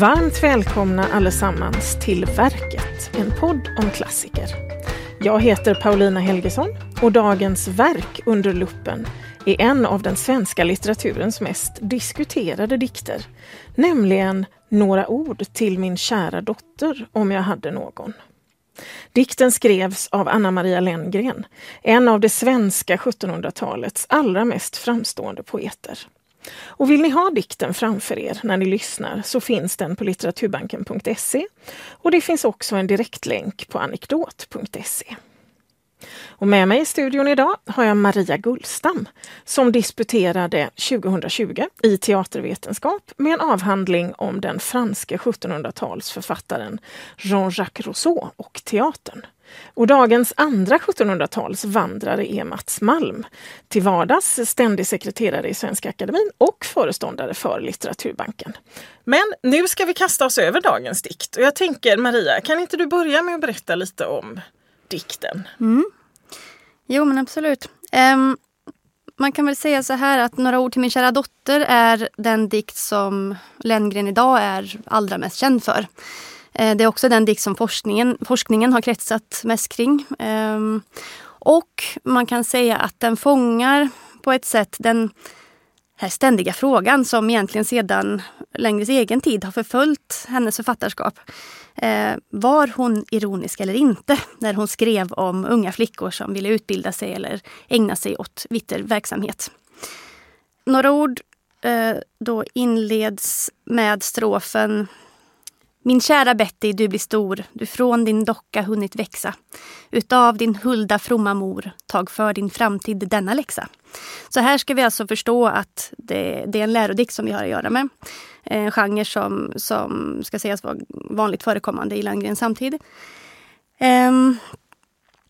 Varmt välkomna allesammans till Verket, en podd om klassiker. Jag heter Paulina Helgesson och dagens verk under luppen är en av den svenska litteraturens mest diskuterade dikter, nämligen Några ord till min kära dotter om jag hade någon. Dikten skrevs av Anna Maria Lenngren, en av det svenska 1700-talets allra mest framstående poeter. Och vill ni ha dikten framför er när ni lyssnar så finns den på litteraturbanken.se och det finns också en direktlänk på anekdot.se. Och med mig i studion idag har jag Maria Gullstam som disputerade 2020 i teatervetenskap med en avhandling om den franske 1700-talsförfattaren Jean-Jacques Rousseau och teatern. Och dagens andra 1700-talsvandrare är Mats Malm, till vardags ständig sekreterare i Svenska Akademin och föreståndare för Litteraturbanken. Men nu ska vi kasta oss över dagens dikt och jag tänker Maria, kan inte du börja med att berätta lite om dikten? Mm. Jo men absolut. Um, man kan väl säga så här att Några ord till min kära dotter är den dikt som Lenngren idag är allra mest känd för. Eh, det är också den dikt som forskningen, forskningen har kretsat mest kring. Ehm, och man kan säga att den fångar på ett sätt den här ständiga frågan som egentligen sedan Längres egen tid har förföljt hennes författarskap. Eh, var hon ironisk eller inte när hon skrev om unga flickor som ville utbilda sig eller ägna sig åt vitter verksamhet? Några ord eh, då inleds med strofen min kära Betty, du blir stor, du från din docka hunnit växa. Utav din hulda fromma mor, tag för din framtid denna läxa. Så här ska vi alltså förstå att det, det är en lärodikt som vi har att göra med. En genre som, som ska sägas vara vanligt förekommande i Landgrens samtid. Um,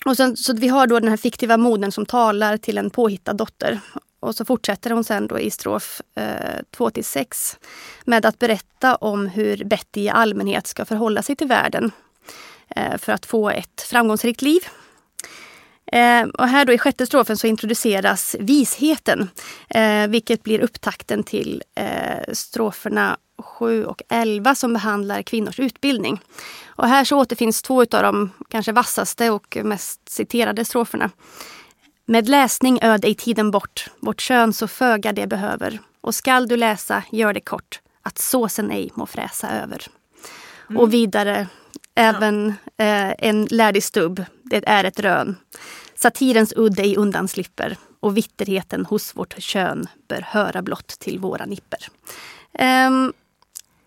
och sen, så vi har då den här fiktiva modern som talar till en påhittad dotter. Och så fortsätter hon sen då i strof eh, 2 till 6 med att berätta om hur Betty i allmänhet ska förhålla sig till världen eh, för att få ett framgångsrikt liv. Eh, och här då i sjätte strofen så introduceras visheten, eh, vilket blir upptakten till eh, stroferna 7 och 11 som behandlar kvinnors utbildning. Och här så återfinns två av de kanske vassaste och mest citerade stroferna. Med läsning öd ej tiden bort, vårt kön så föga det behöver. Och skall du läsa, gör det kort, att såsen ej må fräsa över. Mm. Och vidare, även eh, en lärdig stubb, det är ett rön. Satirens udd ej undanslipper och vitterheten hos vårt kön bör höra blott till våra nipper. Um,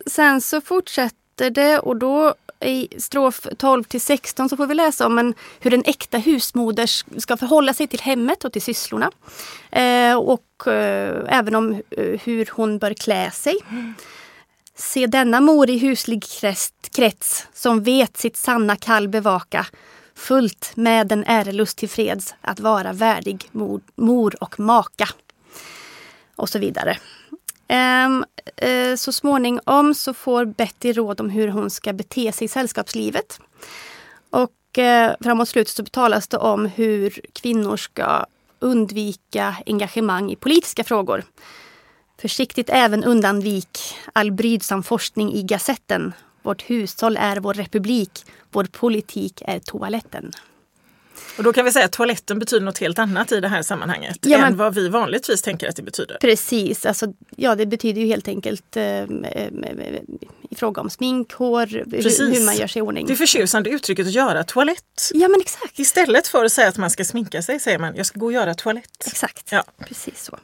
sen så fortsätter det och då i strof 12 till 16 så får vi läsa om en, hur en äkta husmoder ska förhålla sig till hemmet och till sysslorna. Eh, och eh, även om eh, hur hon bör klä sig. Se denna mor i huslig krets som vet sitt sanna kall bevaka fullt med en ärelust till freds att vara värdig mor, mor och maka. Och så vidare. Ehm, eh, så småningom så får Betty råd om hur hon ska bete sig i sällskapslivet. Och eh, framåt slutet så talas det om hur kvinnor ska undvika engagemang i politiska frågor. Försiktigt även undanvik all brydsam forskning i Gazetten. Vårt hushåll är vår republik, vår politik är toaletten. Och då kan vi säga att toaletten betyder något helt annat i det här sammanhanget ja, men, än vad vi vanligtvis tänker att det betyder. Precis, alltså, ja det betyder ju helt enkelt eh, i fråga om smink, hår, hur, hur, man gör sig i ordning. Det förtjusande uttrycket att göra toalett. Ja men exakt. Istället för att säga att man ska sminka sig säger man jag ska gå och göra toalett. Exakt, ja. precis så.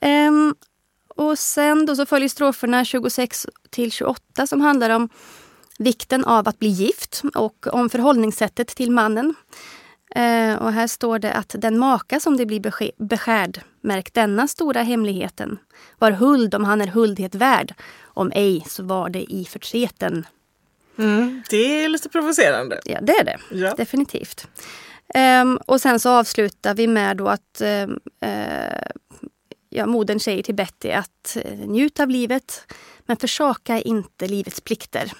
Mm. Um, och sen då så följer stroferna 26 till 28 som handlar om vikten av att bli gift och om förhållningssättet till mannen. Eh, och här står det att den maka som det blir beskärd, märk denna stora hemligheten, var huld om han är huldhet värd, om ej så var det i förtreten. Mm, det är lite provocerande. Ja, det är det. Ja. Definitivt. Um, och sen så avslutar vi med då att uh, ja, modern säger till Betty att uh, njut av livet men försaka inte livets plikter.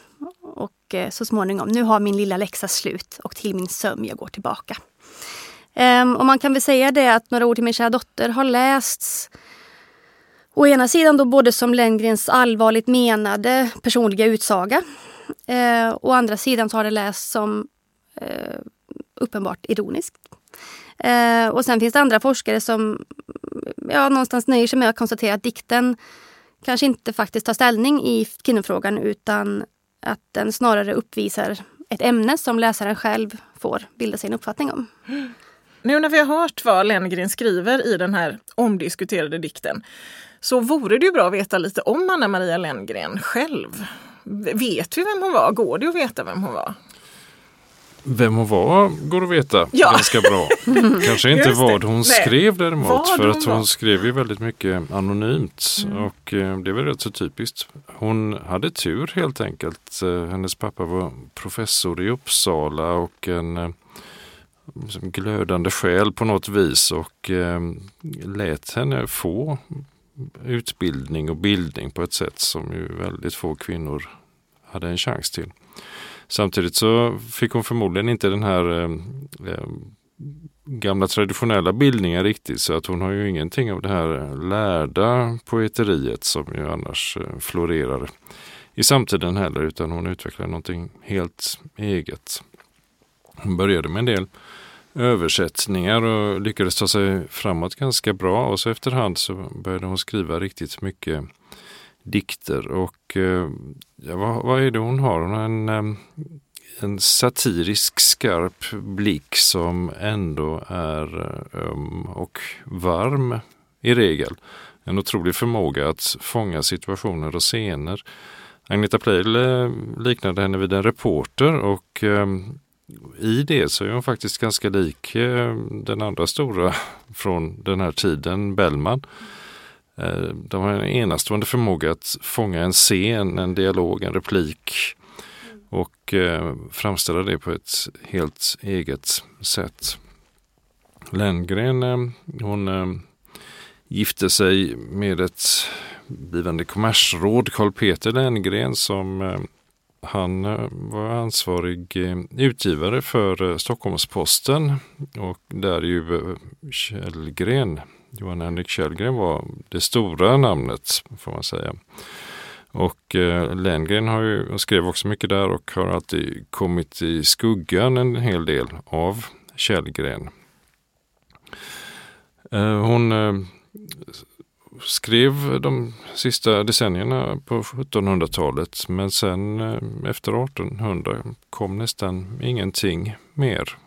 Och eh, så småningom, nu har min lilla läxa slut och till min sömn jag går tillbaka. Ehm, och man kan väl säga det att Några ord till min kära dotter har lästs Å ena sidan då både som Lenngrens allvarligt menade personliga utsaga. Eh, å andra sidan så har det lästs som eh, uppenbart ironiskt. Eh, och sen finns det andra forskare som ja, någonstans nöjer sig med att konstatera att dikten kanske inte faktiskt tar ställning i kvinnofrågan utan att den snarare uppvisar ett ämne som läsaren själv får bilda sig en uppfattning om. Nu när vi har hört vad Lenngren skriver i den här omdiskuterade dikten så vore det ju bra att veta lite om Anna Maria Lenngren själv. Vet vi vem hon var? Går det att veta vem hon var? Vem hon var går att veta Ja. ganska bra. Kanske inte vad hon Nej. skrev däremot. Vad för hon att var. hon skrev ju väldigt mycket anonymt. Mm. Och eh, det väl rätt så typiskt. Hon hade tur helt enkelt. Eh, hennes pappa var professor i Uppsala och en eh, som glödande själ på något vis. Och eh, lät henne få utbildning och bildning på ett sätt som ju väldigt få kvinnor hade en chans till. Samtidigt så fick hon förmodligen inte den här eh, eh, gamla traditionella bildningen riktigt så att hon har ju ingenting av det här eh, lärda poeteriet som ju annars eh, florerar i samtiden heller utan hon utvecklar någonting helt eget. Hon började med en del översättningar och lyckades ta sig framåt ganska bra och så efterhand så började hon skriva riktigt mycket dikter och eh, ja, vad, vad är det hon har? Hon har en, eh, en satirisk skarp blick som ändå är öm och varm i regel. En otrolig förmåga att fånga situationer och scener. Agneta Pleijel eh, liknade henne vid en reporter och ehm, i det så är hon faktiskt ganska lik den andra stora från den här tiden, Bellman. Eh, de har en enastående förmåga att fånga en scen, en dialog, en replik och eh, framställa det på ett helt eget sätt. Lenngren, eh, hon gifte sig med ett blivande kommersråd, Karl Peter Lenngren, som han var ansvarig utgivare för Stockholmsposten Stockholms-Posten och där ju Kjellgren Källgren, Johan Henrik Källgren var det stora namnet får man säga. Och eh, Lenngren har ju, skrev också mycket där och har alltid kommit i skuggan en hel del av Källgren. Eh, hon eh, skrev de sista decennierna på 1700-talet men sen eh, efter 1800 kom nästan ingenting mer.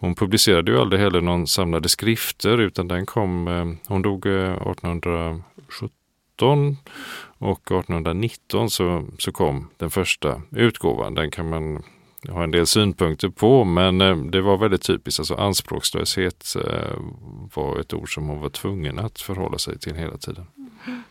Hon publicerade ju aldrig heller någon samlade skrifter utan den kom, eh, hon dog eh, 1817 och 1819 så, så kom den första utgåvan. Den kan man ha en del synpunkter på men eh, det var väldigt typiskt. Alltså anspråkslöshet var ett ord som hon var tvungen att förhålla sig till hela tiden. Mm.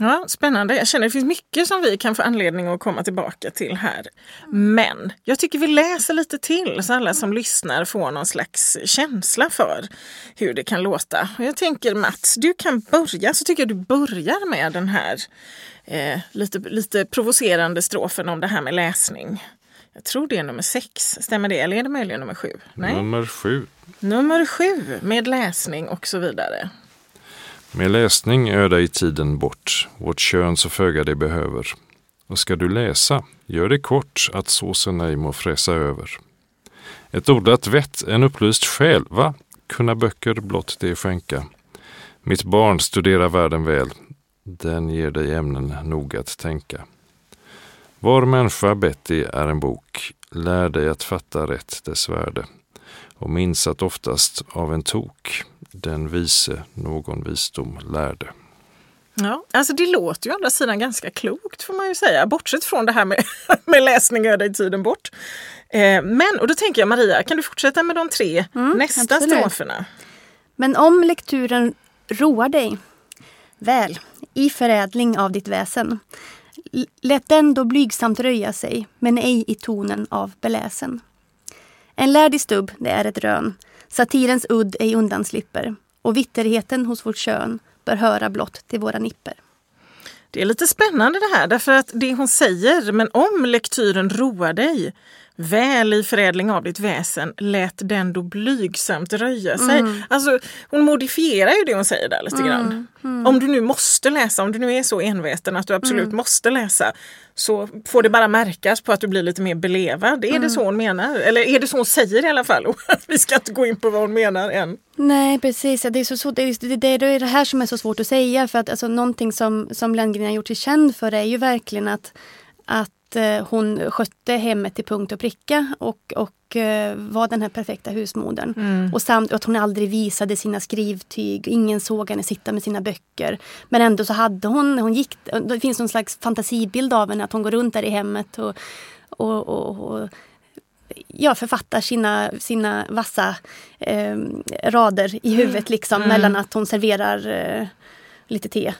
Ja, Spännande. Jag känner att det finns mycket som vi kan få anledning att komma tillbaka till här. Men jag tycker vi läser lite till så alla som lyssnar får någon slags känsla för hur det kan låta. Och jag tänker Mats, du kan börja. Så tycker jag du börjar med den här eh, lite, lite provocerande strofen om det här med läsning. Jag tror det är nummer sex. Stämmer det? Eller är det möjligen nummer sju? Nej. Nummer sju. Nummer sju med läsning och så vidare. Med läsning öda i tiden bort, vårt kön så föga det behöver. Och ska du läsa, gör det kort att såsen ej må fräsa över. Ett odlat vett, en upplyst själ, va? Kunna böcker blott det skänka. Mitt barn, studera världen väl, den ger dig ämnen nog att tänka. Var människa, Betty, är en bok, lär dig att fatta rätt dess värde och minns att oftast av en tok den vise någon visdom lärde. Ja, alltså det låter ju å andra sidan ganska klokt får man ju säga, bortsett från det här med, med läsning öda i tiden bort. Eh, men, och då tänker jag Maria, kan du fortsätta med de tre nästa absolut. stroferna? Men om lekturen roar dig väl i förädling av ditt väsen lät den då blygsamt röja sig, men ej i tonen av beläsen. En lärd i stubb, det är ett rön, satirens udd ej undanslipper och vitterheten hos vårt kön bör höra blott till våra nipper. Det är lite spännande det här, därför att det hon säger, men om lektyren roar dig, väl i förädling av ditt väsen lät den då blygsamt röja sig. Mm. Alltså hon modifierar ju det hon säger där lite Mm, grann. mm. Om du nu måste läsa, om du nu är så enveten att du absolut Mm. måste läsa så får det bara märkas på att du blir lite mer belevad. Är Mm. det så hon menar? Eller är det så hon säger i alla fall? Vi ska inte gå in på vad hon menar än. Nej precis, det, är så svårt. Det, är, det är det här som är så svårt att säga. För att alltså, någonting som, som Lenngren har gjort sig känd för är ju verkligen att, att eh, hon skötte hemmet till punkt och pricka och, och eh, var den här perfekta husmodern. Mm. Och samt att hon aldrig visade sina skrivtyg. Ingen såg henne sitta med sina böcker. Men ändå så hade hon, hon gick, det finns någon slags fantasibild av henne att hon går runt där i hemmet och, och, och, och ja, författar sina, sina vassa eh, rader i huvudet liksom Mm. mellan att hon serverar eh, lite te.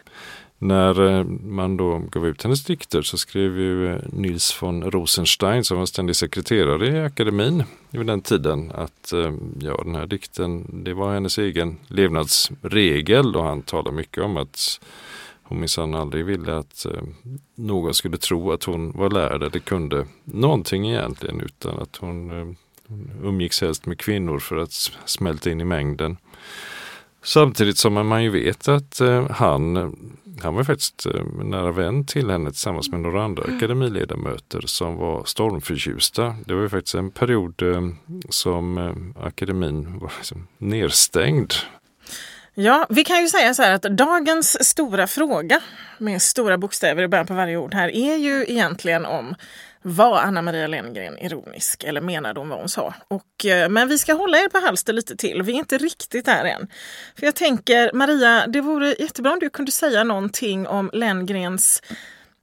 När eh, man då gav ut hennes dikter så skrev ju eh, Nils von Rosenstein som var ständig sekreterare i akademin vid den tiden att eh, ja, den här dikten det var hennes egen levnadsregel och han talade mycket om att hon minsann aldrig ville att någon skulle tro att hon var lärd eller kunde någonting egentligen utan att hon, hon umgicks helst med kvinnor för att smälta in i mängden. Samtidigt som man ju vet att han, han var faktiskt eh, nära vän till henne tillsammans med några andra akademiledamöter som var stormförtjusta. Det var ju faktiskt en period eh, som eh, akademin var liksom nerstängd. Ja, vi kan ju säga så här att dagens stora fråga med stora bokstäver i början på varje ord här är ju egentligen om var Anna Maria Lenngren ironisk eller menade hon vad hon sa? Och, eh, men vi ska hålla er på halster lite till. Vi är inte riktigt där än. För jag tänker Maria, det vore jättebra om du kunde säga någonting om Lenngrens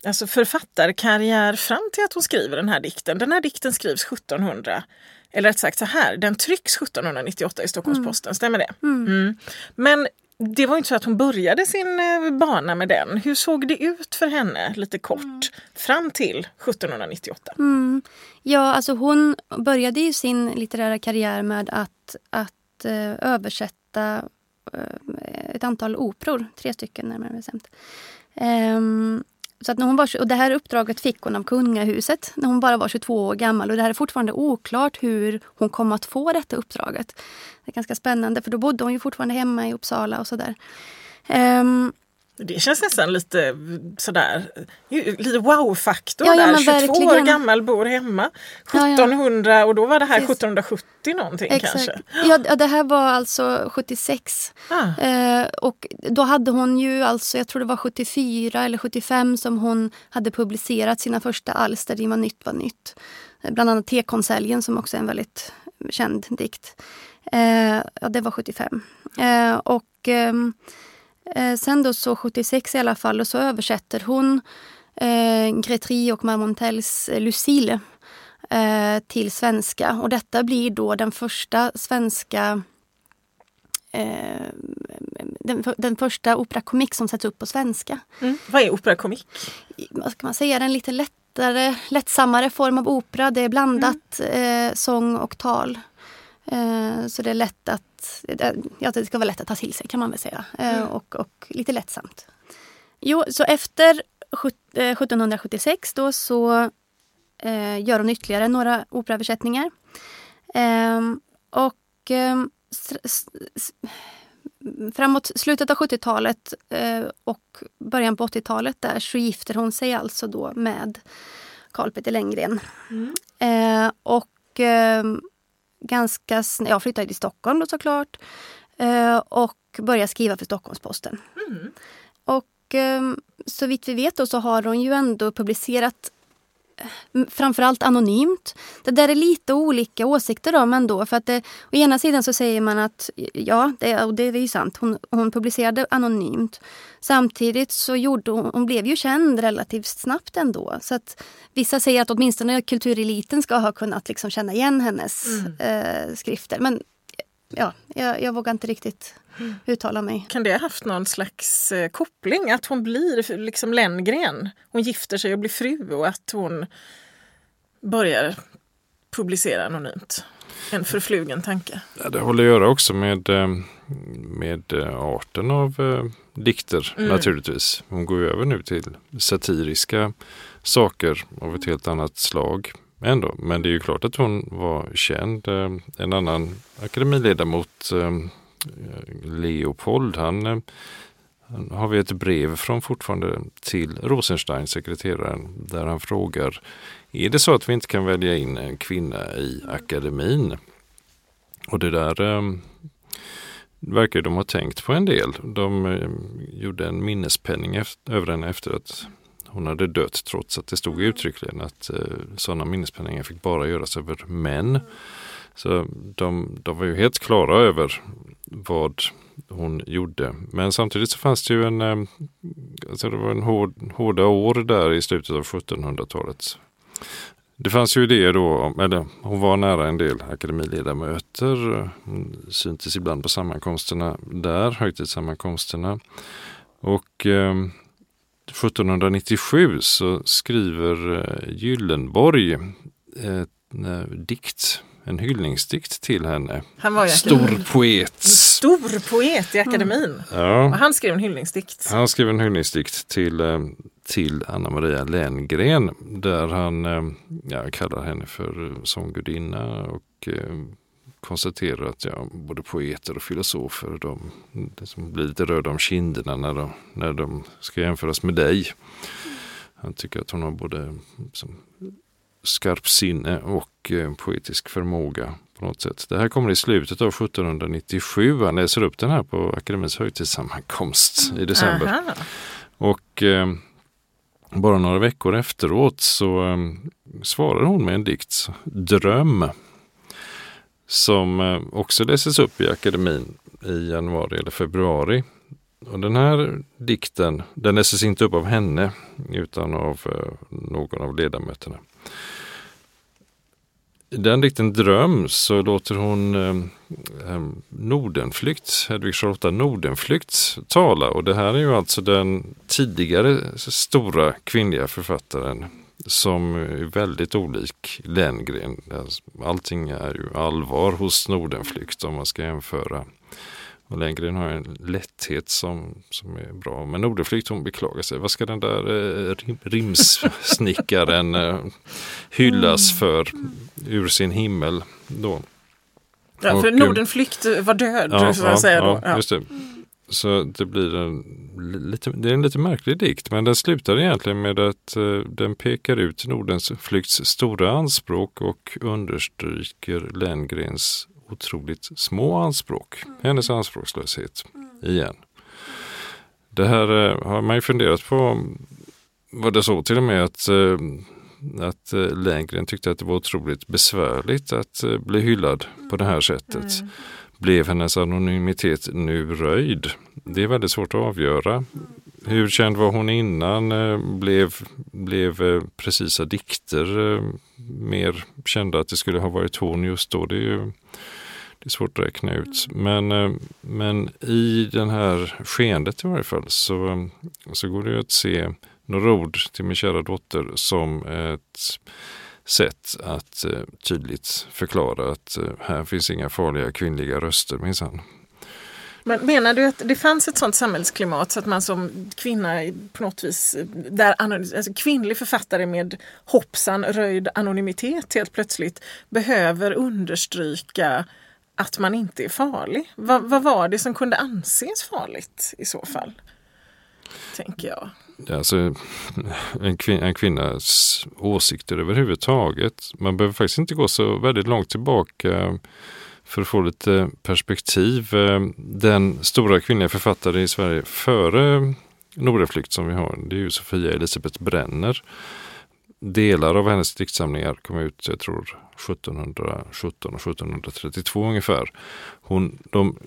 alltså författarkarriär fram till att hon skriver den här dikten. Den här dikten skrivs 1700 eller rätt sagt så här, den trycks 1798 i Stockholms-Posten, stämmer det? Mm. Men det var inte så att hon började sin eh, bana med den. Hur såg det ut för henne, lite kort, fram till 1798? Mm. Ja, alltså hon började ju sin litterära karriär med att, att eh, översätta eh, ett antal operor, tre stycken närmare bestämt. Ehm, så att när hon var, och det här uppdraget fick hon av kungahuset när hon bara var 22 år gammal. Och det här är fortfarande oklart hur hon kom att få detta uppdraget. Det är ganska spännande för då bodde hon ju fortfarande hemma i Uppsala och sådär. Um, det känns nästan lite sådär, lite wow-faktor Ja, ja, där. men 22 år verkligen. gammal, bor hemma. Ja, ja. 1700 och då var det här Precis. 1770 någonting kanske. Ja, det här var alltså 76. Ah. Eh, och då hade hon ju alltså, jag tror det var 74 eller 75 som hon hade publicerat sina första alster i Vad nytt var nytt. Eh, Bland annat Tekonseljen som också är en väldigt känd dikt. Eh, ja, det var 75. Eh, och ehm, eh, sen då så 76 i alla fall och så översätter hon eh, Gretry och Marmontels eh, Lucille eh, till svenska. Och detta blir då den första svenska eh, den, den första operakomik som sätts upp på svenska. Mm. Vad är operakomik? Vad ska man säga, en lite lättare, lättsammare form av opera. Det är blandat eh, sång och tal. Eh, så det är lätt att, eh, ja, det ska vara lätt att ta till sig kan man väl säga. Eh, och, och lite lättsamt. Jo, så efter sjut- eh, 1776 då så eh, gör hon ytterligare några operaöversättningar. Ehm, och ehm, s- framåt slutet av 70-talet eh, och början på 80-talet där så gifter hon sig alltså då med Carl Peter Lenngren. Eh, och eh, ganska sn- ja, flyttade till Stockholm då såklart. Eh, och började skriva för Stockholms-Posten. Och eh, så vitt vi vet då så har hon ju ändå publicerat framförallt anonymt. Det där är lite olika åsikter om ändå. För att det, å ena sidan så säger man att ja, det, och det är ju sant, hon, hon publicerade anonymt. Samtidigt så gjorde hon, hon blev ju känd relativt snabbt ändå. Så att vissa säger att åtminstone kultureliten ska ha kunnat liksom känna igen hennes eh, skrifter. Men ja, jag, jag vågar inte riktigt uttala mig. Kan det ha haft någon slags eh, koppling? Att hon blir liksom Lenngren? Hon gifter sig och blir fru och att hon börjar publicera anonymt? En förflugen tanke. Ja, det håller att göra också med, eh, med eh, arten av eh, dikter Mm. naturligtvis. Hon går över nu till satiriska saker av ett helt annat slag ändå. Men det är ju klart att hon var känd. Eh, en annan akademiledamot, eh, eh, Leopold, han, han har vi ett brev från fortfarande till Rosenstein, sekreteraren, där han frågar är det så att vi inte kan välja in en kvinna i akademin? Och det där eh, verkar de ha tänkt på en del. De eh, gjorde en minnespenning efter, över henne efter att hon hade dött trots att det stod uttryckligen att eh, sådana minnespenningar fick bara göras över män. Så de, de var ju helt klara över vad hon gjorde. Men samtidigt så fanns det ju en, eh, alltså det var en hård, hårda år där i slutet av 1700-talet. Det fanns ju idéer då, eller hon var nära en del akademiledamöter. Hon syntes ibland på sammankomsterna där, högtidssammankomsterna. Och eh, 1797 så skriver eh, Gyllenborg en eh, dikt en hyllningsdikt till henne. Han var Stor poet. Stor poet i akademin. Mm. Ja. Och han skrev en hyllningsdikt. Han skrev en hyllningsdikt till, eh, till Anna Maria Lenngren där han ja, kallar henne för sånggudinna och konstaterar att ja, både poeter och filosofer de, de blir lite röda om kinderna när de, när de ska jämföras med dig. Han tycker att hon har både som, skarp sinne och eh, poetisk förmåga på något sätt. Det här kommer i slutet av 1797. Han läser upp den här på Akademins högtidssammankomst i december. Aha. Och eh, bara några veckor efteråt så eh, svarar hon med en dikt, Dröm, som eh, också läses upp i akademin i januari eller februari. Och den här dikten, den läses inte upp av henne utan av eh, någon av ledamöterna. I den dikten Dröm så låter hon eh, eh, Nordenflykt, Hedvig Charlotta Nordenflykt tala och det här är ju alltså den tidigare stora kvinnliga författaren som är väldigt olik Lenngren. Allting är ju allvar hos Nordenflykt om man ska jämföra. Och Lenngren har en lätthet som, som är bra. Men Nordenflykt hon beklagar sig. Vad ska den där eh, rim, rimsnickaren eh, hyllas mm. för ur sin himmel då? Ja, för Nordenflykt var död. Ja, så ja, säga då. Ja. Så det blir en lite, det är en lite märklig dikt men den slutar egentligen med att uh, den pekar ut Nordens flykts stora anspråk och understryker Lenngrens otroligt små anspråk. Mm. Hennes anspråkslöshet mm. igen. Det här uh, har man ju funderat på. Var det så till och med att uh, att Lenngren tyckte att det var otroligt besvärligt att bli hyllad på det här sättet. Mm. Blev hennes anonymitet nu röjd? Det är väldigt svårt att avgöra. Hur känd var hon innan? Eh, blev, blev eh, precisa dikter eh, mer kända att det skulle ha varit hon just då? Det är, ju, det är svårt att räkna ut. Men, men i den här skeendet i varje fall så, så går det att se några ord till min kära dotter som ett sätt att eh, tydligt förklara att eh, här finns inga farliga kvinnliga röster minsann. Men menar du att det fanns ett sådant samhällsklimat så att man som kvinna på något vis, där alltså kvinnlig författare med hoppsan röjd anonymitet helt plötsligt behöver understryka att man inte är farlig? Va, vad var det som kunde anses farligt i så fall? Tänker jag. Alltså, en, kvin en kvinnas åsikter överhuvudtaget. Man behöver faktiskt inte gå så väldigt långt tillbaka för att få lite perspektiv. Eh, den stora kvinnliga författare i Sverige före Nordenflykt som vi har, det är ju Sofia Elisabeth Brenner. Delar av hennes diktsamlingar kom ut, jag tror 1717 och 1732 ungefär. Hon, de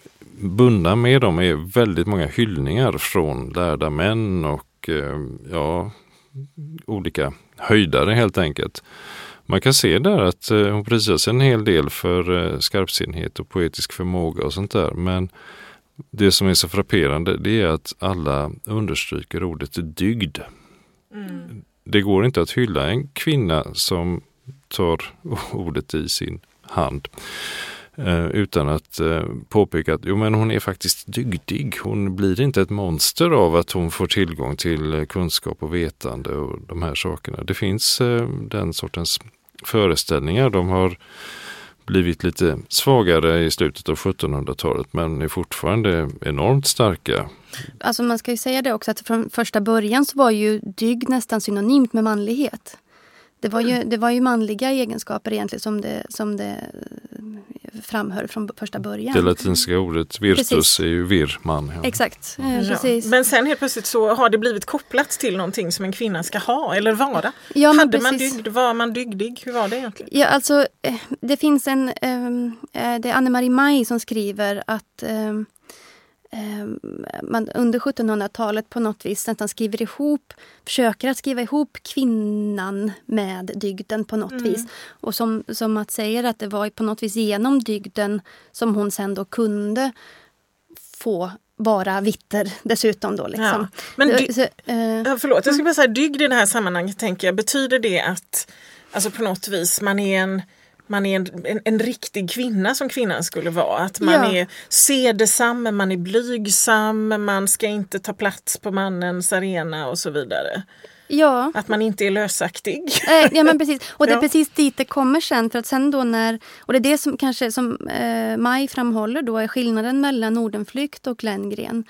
bundna med dem är väldigt många hyllningar från lärda män och och eh, ja, olika höjdare helt enkelt. Man kan se där att eh, hon prisas en hel del för eh, skarpsinnighet och poetisk förmåga och sånt där. Men det som är så frapperande det är att alla understryker ordet dygd. Mm. Det går inte att hylla en kvinna som tar ordet i sin hand. Eh, utan att eh, påpeka att jo, men hon är faktiskt dygdig. Hon blir inte ett monster av att hon får tillgång till eh, kunskap och vetande och de här sakerna. Det finns eh, den sortens föreställningar. De har blivit lite svagare i slutet av 1700-talet men är fortfarande enormt starka. Alltså man ska ju säga det också att från första början så var ju dygd nästan synonymt med manlighet. Det var ju, det var ju manliga egenskaper egentligen som det, som det eh, framhöll från första början. Det latinska ordet virtus Precis. är ju vir, man. Ja. Exakt, eh, Ja. precis. Men sen helt plötsligt så har det blivit kopplat till någonting som en kvinna ska ha eller vara. Ja, men Hade man dygd? Var man dygdig? Hur var det egentligen? Ja, alltså, eh, det finns en... ehm, eh, det är Anne-Marie Maj som skriver att ehm, man under 1700-talet på något vis nästan skriver ihop, försöker att skriva ihop kvinnan med dygden på något vis. Och som, som att säger att det var på något vis genom dygden som hon sen då kunde få vara vitter dessutom. Då, liksom. Ja. Men dy- så, Ja, förlåt, jag skulle bara säga dygd i det här sammanhanget tänker jag. Betyder det att alltså på något vis man är en man är en, en, en riktig kvinna som kvinnan skulle vara. Att man Ja. är sedesam, man är blygsam, man ska inte ta plats på mannens arena och så vidare. ja. Att man inte är lösaktig. Eh, ja men precis. Och det är Ja. precis dit det kommer sen. För att sen då när, och det är det som kanske som eh, Maj framhåller då är skillnaden mellan Nordenflykt och Lenngren.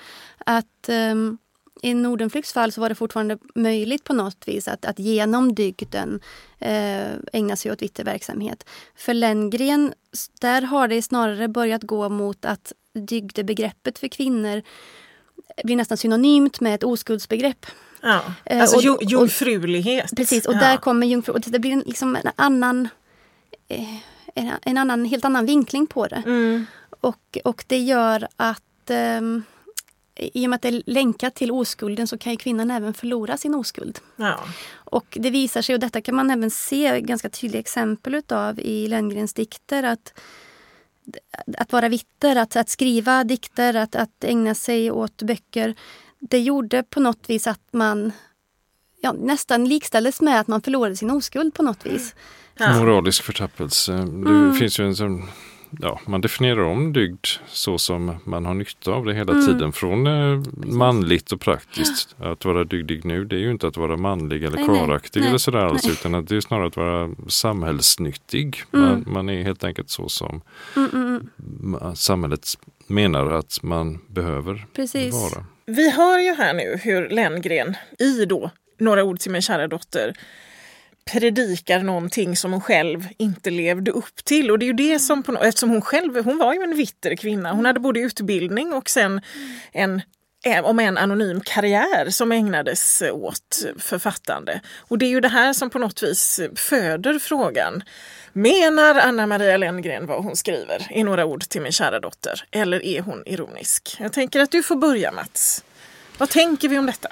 Att ehm, i Nordenflykts fall så var det fortfarande möjligt på något vis att, att genom dygden eh, ägna sig åt vitterverksamhet. För Lenngren, där har det snarare börjat gå mot att dygdebegreppet för kvinnor blir nästan synonymt med ett oskuldsbegrepp. Ja. Eh, Alltså och- ju, och- jungfrulighet. Precis, och ja. där kommer jungfru... Och det blir liksom en annan... Eh, en, en annan, helt annan vinkling på det. Mm. Och, och det gör att... ehm, I och med att det är länkat till oskulden så kan ju kvinnan även förlora sin oskuld. Ja. Och det visar sig, och detta kan man även se ganska tydliga exempel utav i Lenngrens dikter, att att vara vitter, att, att skriva dikter, att, att ägna sig åt böcker. Det gjorde på något vis att man ja, nästan likställdes med att man förlorade sin oskuld på något vis. Ja. Moralisk förtappelse. Det Mm. finns ju en sån, ja, man definierar om dygd så som man har nytta av det hela Mm. tiden. Från eh, manligt och praktiskt. Att vara dygdig nu det är ju inte att vara manlig eller Nej, karaktig nej, eller sådär alls. nej. Utan att det är snarare att vara samhällsnyttig. Mm. Man, man är helt enkelt så som Mm, mm, mm. samhället menar att man behöver Precis. vara. Vi hör ju här nu hur Lenngren i då Några ord till min kära dotter predikar någonting som hon själv inte levde upp till. Och det är ju det som, på, eftersom hon själv, hon var ju en vitter kvinna. Hon hade både utbildning och sen en eh, om en anonym karriär som ägnades åt författande. Och det är ju det här som på något vis föder frågan. Menar Anna Maria Lenngren vad hon skriver i några ord till min kära dotter? Eller är hon ironisk? Jag tänker att du får börja Mats. Vad tänker vi om detta?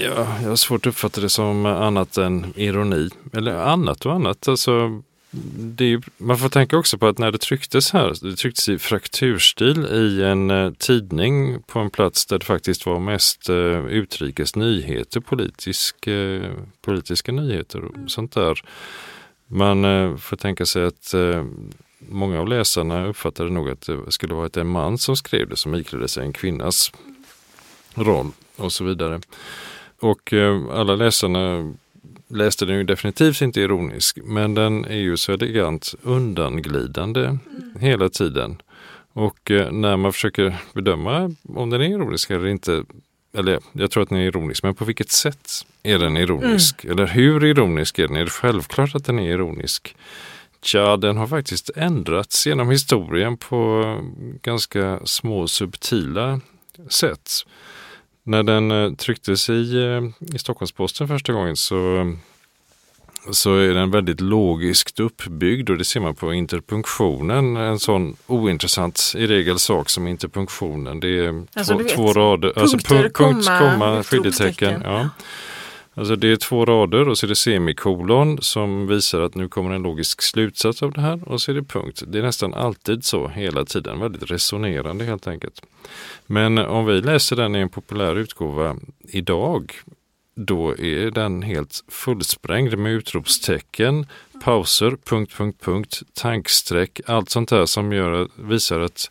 Jag, jag har svårt att uppfatta det som annat än ironi. Eller annat och annat. Alltså, det är, ju- man får tänka också på att när det trycktes här, det trycktes i frakturstil i en eh, tidning på en plats där det faktiskt var mest eh, utrikes nyheter, politisk, eh, politiska nyheter och sånt där. Man eh, får tänka sig att eh, många av läsarna uppfattade nog att det skulle varit en man som skrev det som iklädde sig en kvinnas roll och så vidare. Och eh, alla läsarna läste den ju definitivt inte ironisk, men den är ju så elegant undanglidande hela tiden. Och eh, när man försöker bedöma om den är ironisk eller inte, eller jag tror att den är ironisk, men på vilket sätt är den ironisk? Eller hur ironisk är den? Är det självklart att den är ironisk? Tja, den har faktiskt ändrats genom historien på ganska små subtila sätt. När den eh, trycktes i, eh, i Stockholmsposten första gången så, så är den väldigt logiskt uppbyggd och det ser man på interpunktionen. En sån ointressant i regel sak som interpunktionen. Det är Alltså, två, två rader. punkter, punkt, punkt, komma, komma, skiljetecken. Ja. Alltså det är två rader och så är det semikolon som visar att nu kommer en logisk slutsats av det här och så är det punkt. Det är nästan alltid så hela tiden, väldigt resonerande helt enkelt. Men om vi läser den i en populär utgåva idag, då är den helt fullsprängd med utropstecken, pauser, punkt, punkt, punkt, tankstreck, allt sånt där som gör, visar att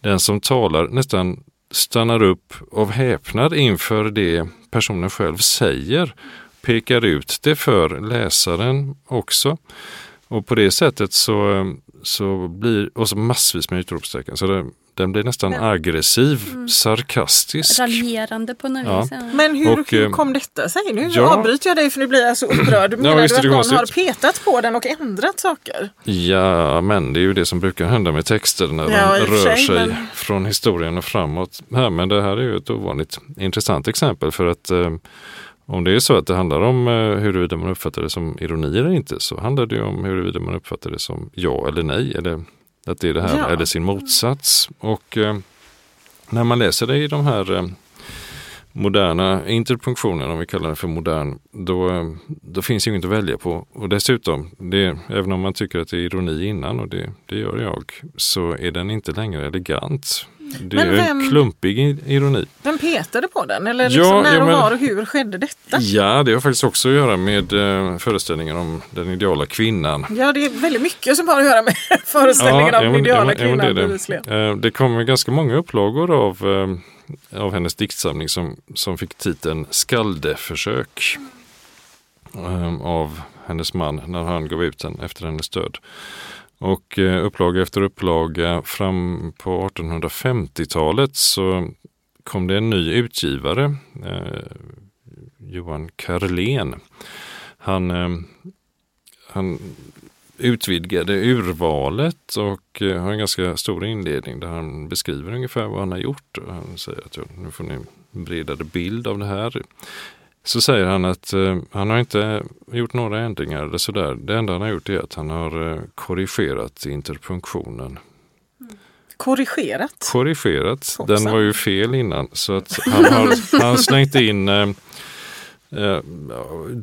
den som talar nästan stannar upp av häpnad inför det personen själv säger. pekar ut det för läsaren också. Och på det sättet så, så blir, och så massvis med utropstecken. Så det, den blir nästan Men- aggressiv, sarkastisk. Raljerande på något Ja. vis. Ja. Men hur, Och, hur eh, kom detta sig? Nu ja. avbryter jag dig för nu blir jag så upprörd. Menar visst du att någon konstigt. har petat på den och ändrat saker? Ja, men det är ju det som brukar hända med texter när Ja, de rör sig, sig men- från historien och framåt. Här, men det här är ju ett ovanligt intressant exempel för att eh, om det är så att det handlar om eh, huruvida man uppfattar det som ironi eller inte så handlar det ju om huruvida man uppfattar det som ja eller nej eller att det är det här Ja. eller sin motsats. Och eh, när man läser det i de här eh, moderna interpunktionen, om vi kallar det för modern, då, eh, då finns inget att välja på. Och dessutom, det, även om man tycker att det är ironi innan, och det, det gör jag, så är den inte längre elegant. Det Men är vem- en klumpig ironi. Vem petade på den? Eller Ja, liksom när ja, och men- var och hur skedde detta? Ja, det har faktiskt också att göra med eh, föreställningen om den ideala kvinnan. Ja, det är väldigt mycket som har att göra med föreställningen om ja, den men- ideala ja, men- ja, kvinnan. det det. Eh, Det kommer ganska många upplagor av, eh, av hennes diktsamling som, som fick titeln Skaldeförsök eh, av hennes man när han gav ut den efter hennes död. Och eh, upplaga efter upplaga eh, fram på 1850-talet så kom det en ny utgivare, eh, Johan Karlén. Han, eh, han utvidgade urvalet och eh, har en ganska stor inledning där han beskriver ungefär vad han har gjort. Han säger att ja, nu får ni en bredare bild av det här. Så säger han att eh, han har inte gjort några ändringar eller sådär. Det enda han har gjort är att han har eh, korrigerat interpunktionen. Korrigerat. Korrigerat, Hoppsan. den var ju fel innan. Så att han har han slängt in eh, eh,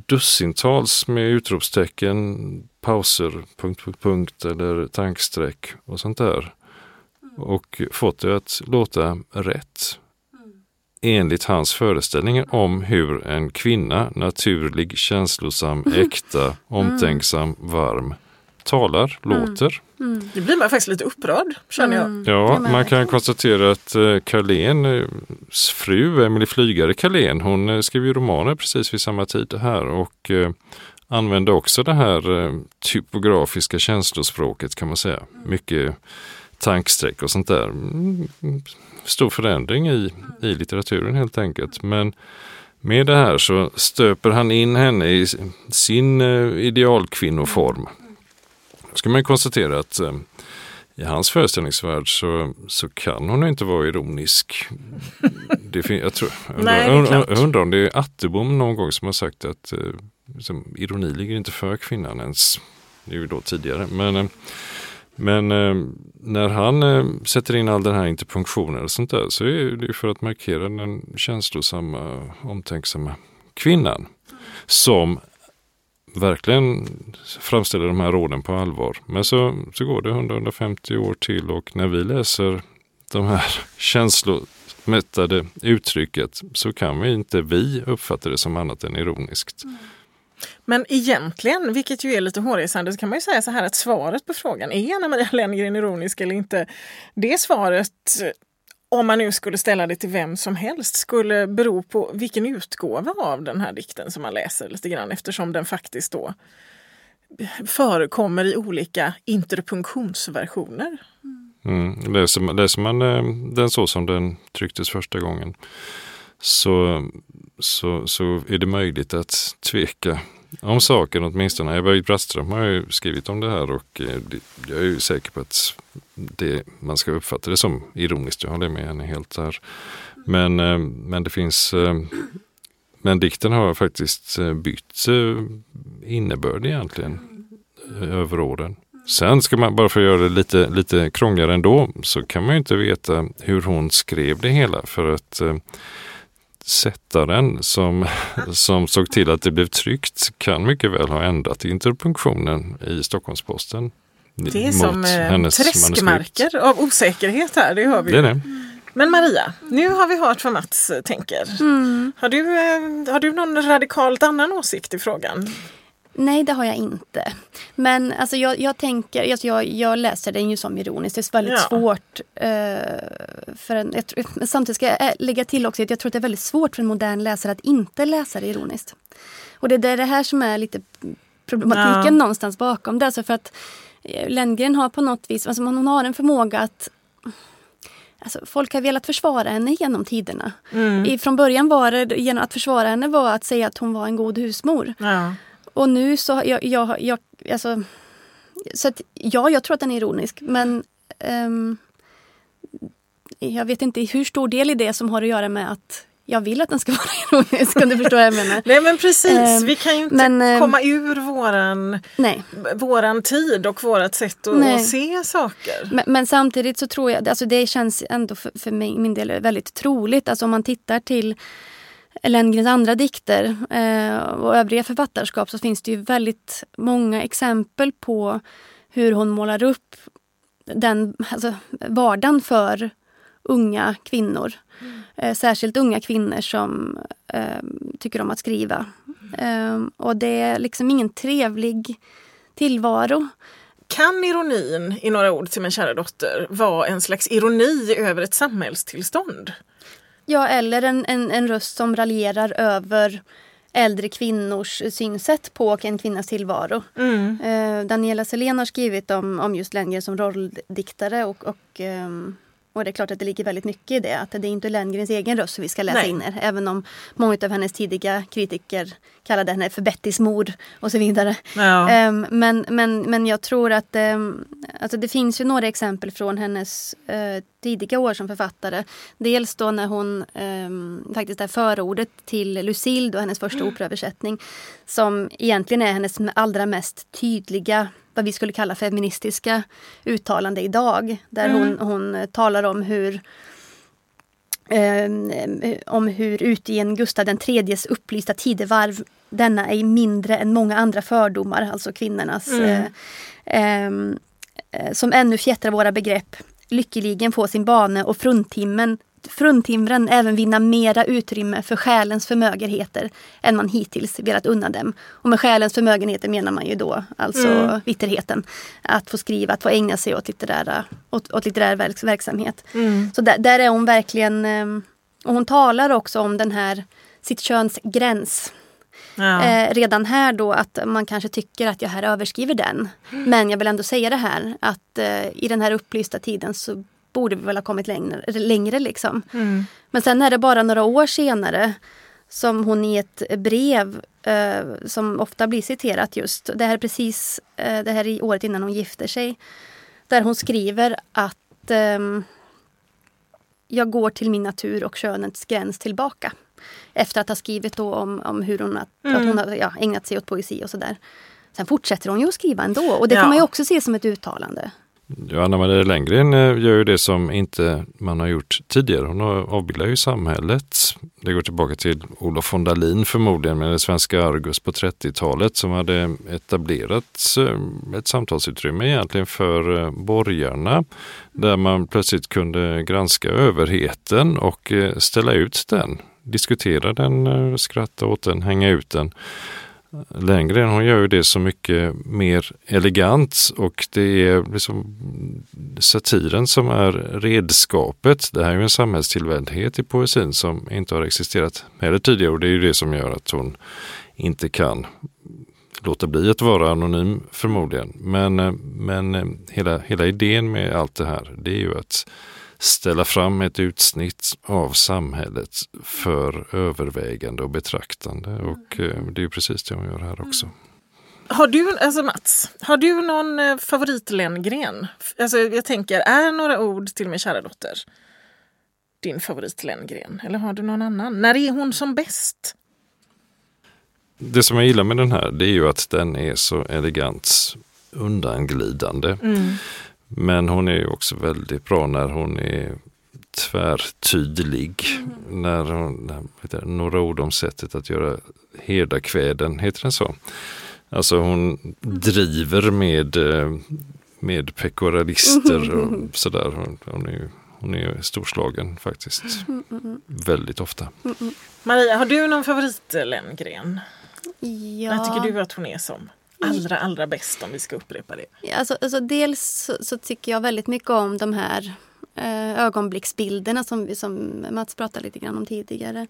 dussintals med utropstecken, pauser, punkt, punkt, punkt eller tankstreck och sånt där. Och fått det att låta rätt. Enligt hans föreställningar om hur en kvinna, naturlig, känslosam, äkta, omtänksam, varm, talar, låter. Mm. Nu blir man faktiskt lite upprörd, känner jag. Mm. Ja, man kan konstatera att eh, Carléns fru, Emily Flygare Carlén, hon eh, skrev ju romaner precis vid samma tid här och eh, använde också det här eh, typografiska känslospråket kan man säga. Mycket tankstreck och sånt där. Mm, Stor förändring i, i litteraturen helt enkelt. Men med det här så stöper han in henne i sin eh, idealkvinnoform. Då ska man konstatera att eh, i hans föreställningsvärld så, så kan hon inte vara ironisk. Det jag, tror, undrar, Nej, jag, klart. jag undrar om det är Attebom någon gång som har sagt att liksom, ironi ligger inte för kvinnan ens. Det är ju då tidigare. Men, men eh, när han eh, sätter in all den här interpunktionen och sånt där så är det ju för att markera den känslosamma, omtänksamma kvinnan. Som verkligen framställer de här råden på allvar. Men så, så går det 100-150 år till och när vi läser de här känslomättade uttrycket så kan vi inte vi uppfatta det som annat än ironiskt. Mm. Men egentligen, vilket ju är lite hårresande, så kan man ju säga så här att svaret på frågan är Anna Maria Lenngren ironisk eller inte? Det svaret, eh, om man nu skulle ställa det till vem som helst, skulle bero på vilken utgåva av den här dikten som man läser lite grann eftersom den faktiskt då förekommer i olika interpunktionsversioner. Mm. mm. Läser, man, läser man eh, den så som den trycktes första gången så, så, så är det möjligt att tveka om saken åtminstone. Ebba Brattström har ju skrivit om det här och eh, jag är ju säker på att det, man ska uppfatta det som ironiskt. Jag håller med henne helt där. Men, eh, men det finns eh, men dikten har faktiskt bytt innebörd egentligen över åren. Sen ska man, bara för att göra det lite, lite krångligare ändå, så kan man ju inte veta hur hon skrev det hela för att eh, sättaren som, som såg till att det blev tryckt kan mycket väl ha ändrat interpunktionen i Stockholmsposten. Det är som eh, träskmarker av osäkerhet här, det hör vi. Det är det. Men Maria, nu har vi hört vad Mats tänker. Mm. Har, du, eh, har du någon radikalt annan åsikt i frågan? Nej, det har jag inte. Men alltså, jag, jag tänker, alltså, jag, jag läser den ju som ironiskt. Det är väldigt Ja. svårt. Eh, för en, jag, samtidigt ska jag eh, lägga till också att jag tror att det är väldigt svårt för en modern läsare att inte läsa det ironiskt. Och det är det här som är lite problematiken ja. någonstans bakom det. Alltså för att eh, Lenngren har på något vis, alltså hon har en förmåga att Alltså, folk har velat försvara henne genom tiderna. Mm. I, från början var det genom att försvara henne var att säga att hon var en god husmor. Ja. Och nu så, jag, jag, jag alltså, så att, ja, jag tror att den är ironisk men um, jag vet inte hur stor del i det som har att göra med att jag vill att den ska vara ironisk om du förstår vad jag menar. Nej men precis, um, vi kan ju inte men, um, komma ur våran, nej. våran tid och vårat sätt att nej. se saker. Men, men, samtidigt så tror jag, alltså det känns ändå för, för mig, min del väldigt troligt. Alltså om man tittar till Lenngrens andra dikter eh, och övriga författarskap så finns det ju väldigt många exempel på hur hon målar upp den alltså, vardagen för unga kvinnor. Mm. Eh, särskilt unga kvinnor som eh, tycker om att skriva. Mm. Eh, och det är liksom ingen trevlig tillvaro. Kan ironin, i några ord till min kära dotter, vara en slags ironi över ett samhällstillstånd? Ja, eller en, en, en röst som raljerar över äldre kvinnors synsätt på en kvinnas tillvaro. Mm. Eh, Daniela Selén har skrivit om, om just Lenngren som rolldiktare och, och um, och det är klart att det ligger väldigt mycket i det. Att det är inte Lenngrens egen röst som vi ska läsa Nej. in här. Även om många av hennes tidiga kritiker kallade henne för Bettys mord och så vidare. Ja. Um, men, men, men jag tror att um, alltså det finns ju några exempel från hennes uh, tidiga år som författare. Dels då när hon um, faktiskt är förordet till Lucille, då hennes första mm. operaöversättning. Som egentligen är hennes allra mest tydliga vad vi skulle kalla feministiska uttalande idag. Där mm. hon, hon talar om hur eh, om hur utgen Gustav IIIs upplysta tidevarv denna är mindre än många andra fördomar, alltså kvinnornas, mm. eh, ehm, eh, som ännu fjättrar våra begrepp, lyckeligen få sin bane och fruntimmen fruntimren även vinna mera utrymme för själens förmögenheter än man hittills velat unna dem. Och med själens förmögenheter menar man ju då alltså mm. vitterheten. Att få skriva, att få ägna sig åt, litterära, åt, åt litterär verk, verksamhet. Mm. Så där, där, är hon verkligen, ehm, och hon talar också om den här sitt köns gräns. Ja. Eh, redan här då att man kanske tycker att jag här överskriver den. Men jag vill ändå säga det här att eh, i den här upplysta tiden så borde vi väl ha kommit längre. längre liksom. Mm. Men sen är det bara några år senare som hon i ett brev eh, som ofta blir citerat just, det här är precis eh, det här är året innan hon gifter sig. Där hon skriver att eh, jag går till min natur och könets gräns tillbaka. Efter att ha skrivit då om, om hur hon, att, mm. att hon har ja, ägnat sig åt poesi och sådär. Sen fortsätter hon ju att skriva ändå och det ja. kan man ju också se som ett uttalande. Anna Maria Lenngren eh, gör ju det som inte man har gjort tidigare. Hon avbildar ju samhället. Det går tillbaka till Olof von Dalin förmodligen med det svenska Argus på 30-talet som hade etablerat eh, ett samtalsutrymme egentligen för eh, borgarna där man plötsligt kunde granska överheten och ställa ut den, diskutera den, skratta åt den, hänga ut den Lenngren, Hon gör ju det så mycket mer elegant och det är liksom satiren som är redskapet. Det här är ju en samhällstillvändhet i poesin som inte har existerat heller tidigare och det är ju det som gör att hon inte kan låta bli att vara anonym förmodligen. Men, eh, men eh, hela, hela idén med allt det här det är ju att ställa fram ett utsnitt av samhället för övervägande och betraktande. Och eh, det är precis det hon gör här också. Har du, alltså Mats, har du någon eh, favoritlängren? Alltså jag tänker, är några ord till min kära dotter din favoritlängren? Eller har du någon annan? När är hon som bäst? Det som jag gillar med den här det är ju att den är så elegant undanglidande. Mm. Men hon är också väldigt bra när hon är tvärtydlig. Mm. När hon, vet några ord om sättet att göra herdakväden, heter den så? Alltså hon driver med, med pekoralister och mm. sådär. Hon, hon, är, hon är storslagen faktiskt. Mm. Väldigt ofta. Maria, har du någon favoritlängren? Ja. Vad tycker du att hon är som? Allra, allra bäst om vi ska upprepa det? Alltså, alltså dels så, så, tycker jag väldigt mycket om de här eh, ögonblicksbilderna som, som Mats pratade lite grann om tidigare.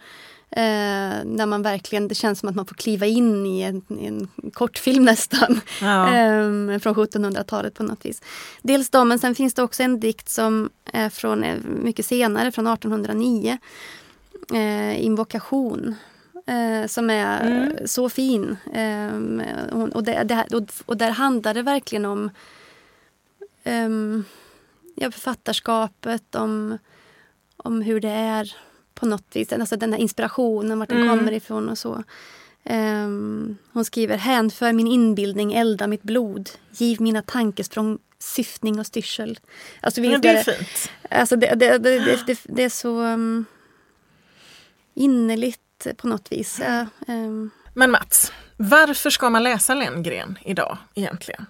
Eh, när man verkligen, det känns som att man får kliva in i en, i en kortfilm nästan. Ja. Eh, från 1700-talet på något vis. Dels de, men sen finns det också en dikt som är från eh, mycket senare, från 1809. Eh, invokation eh, som är mm. så fin. Eh, och, det, det, och, där handlar det verkligen om um, ja, författarskapet, om, om hur det är på något vis. Alltså den här inspirationen, vart den mm. kommer ifrån och så. Um, hon skriver Hänför min inbildning, elda mitt blod. Giv mina tankesprång syftning och styrsel. Alltså, ja, det är fint. Alltså, det, det, det, det är så um, innerligt på något vis. Um. Men Mats, varför ska man läsa Lenngren idag egentligen?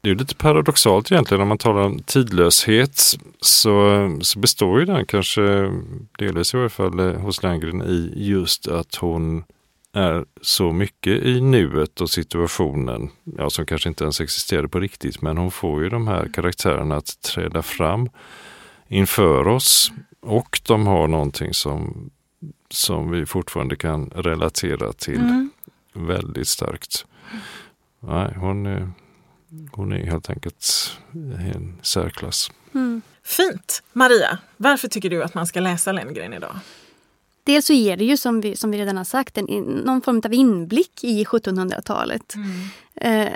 Det är lite paradoxalt egentligen om man talar om tidlöshet så, så består ju den kanske delvis i varje fall eh, hos Lenngren i just att hon är så mycket i nuet och situationen, ja, som kanske inte ens existerade på riktigt, men hon får ju de här karaktärerna att träda fram inför oss och de har någonting som som vi fortfarande kan relatera till mm. väldigt starkt. Nej, hon, är, hon är helt enkelt en särklass. Mm. Fint! Maria, varför tycker du att man ska läsa Lenngren idag? Dels så ger det ju som vi, som vi redan har sagt en, någon form av inblick i 1700-talet. Mm. Eh,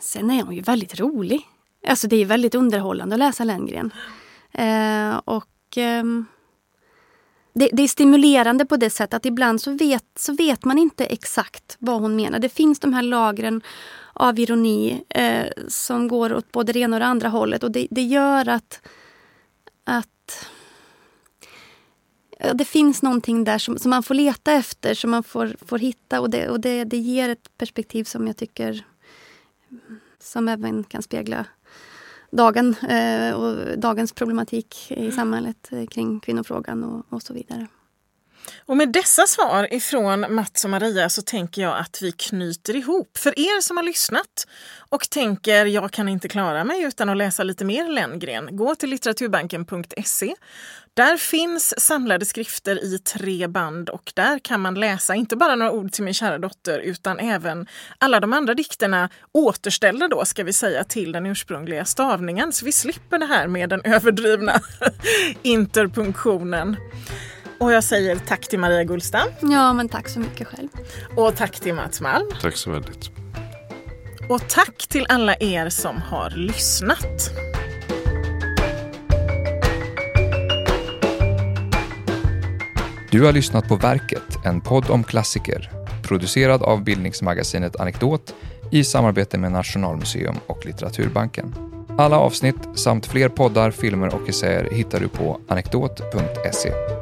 sen är hon ju väldigt rolig. Alltså det är väldigt underhållande att läsa Lenngren. Eh, och eh, det, det, är stimulerande på det sättet att ibland så vet, så vet man inte exakt vad hon menar. Det finns de här lagren av ironi eh, som går åt både det ena och det andra hållet och det, det gör att, att det finns någonting där som, som, man får leta efter, som man får, får hitta och, det, och det, det ger ett perspektiv som jag tycker som även kan spegla dagen eh, och dagens problematik i samhället eh, kring kvinnofrågan och, och så vidare. Och med dessa svar ifrån Mats och Maria så tänker jag att vi knyter ihop. För er som har lyssnat och tänker jag kan inte klara mig utan att läsa lite mer Lenngren, gå till litteraturbanken.se. Där finns samlade skrifter i tre band och där kan man läsa inte bara några ord till min kära dotter utan även alla de andra dikterna återställda då ska vi säga till den ursprungliga stavningen så vi slipper det här med den överdrivna interpunktionen. Och jag säger tack till Maria Gullstam. Ja, men tack så mycket själv. Och tack till Mats Malm. Tack så väldigt. Och tack till alla er som har lyssnat. Du har lyssnat på Verket, en podd om klassiker, producerad av bildningsmagasinet Anekdot i samarbete med Nationalmuseum och Litteraturbanken. Alla avsnitt samt fler poddar, filmer och essäer hittar du på anekdot.se.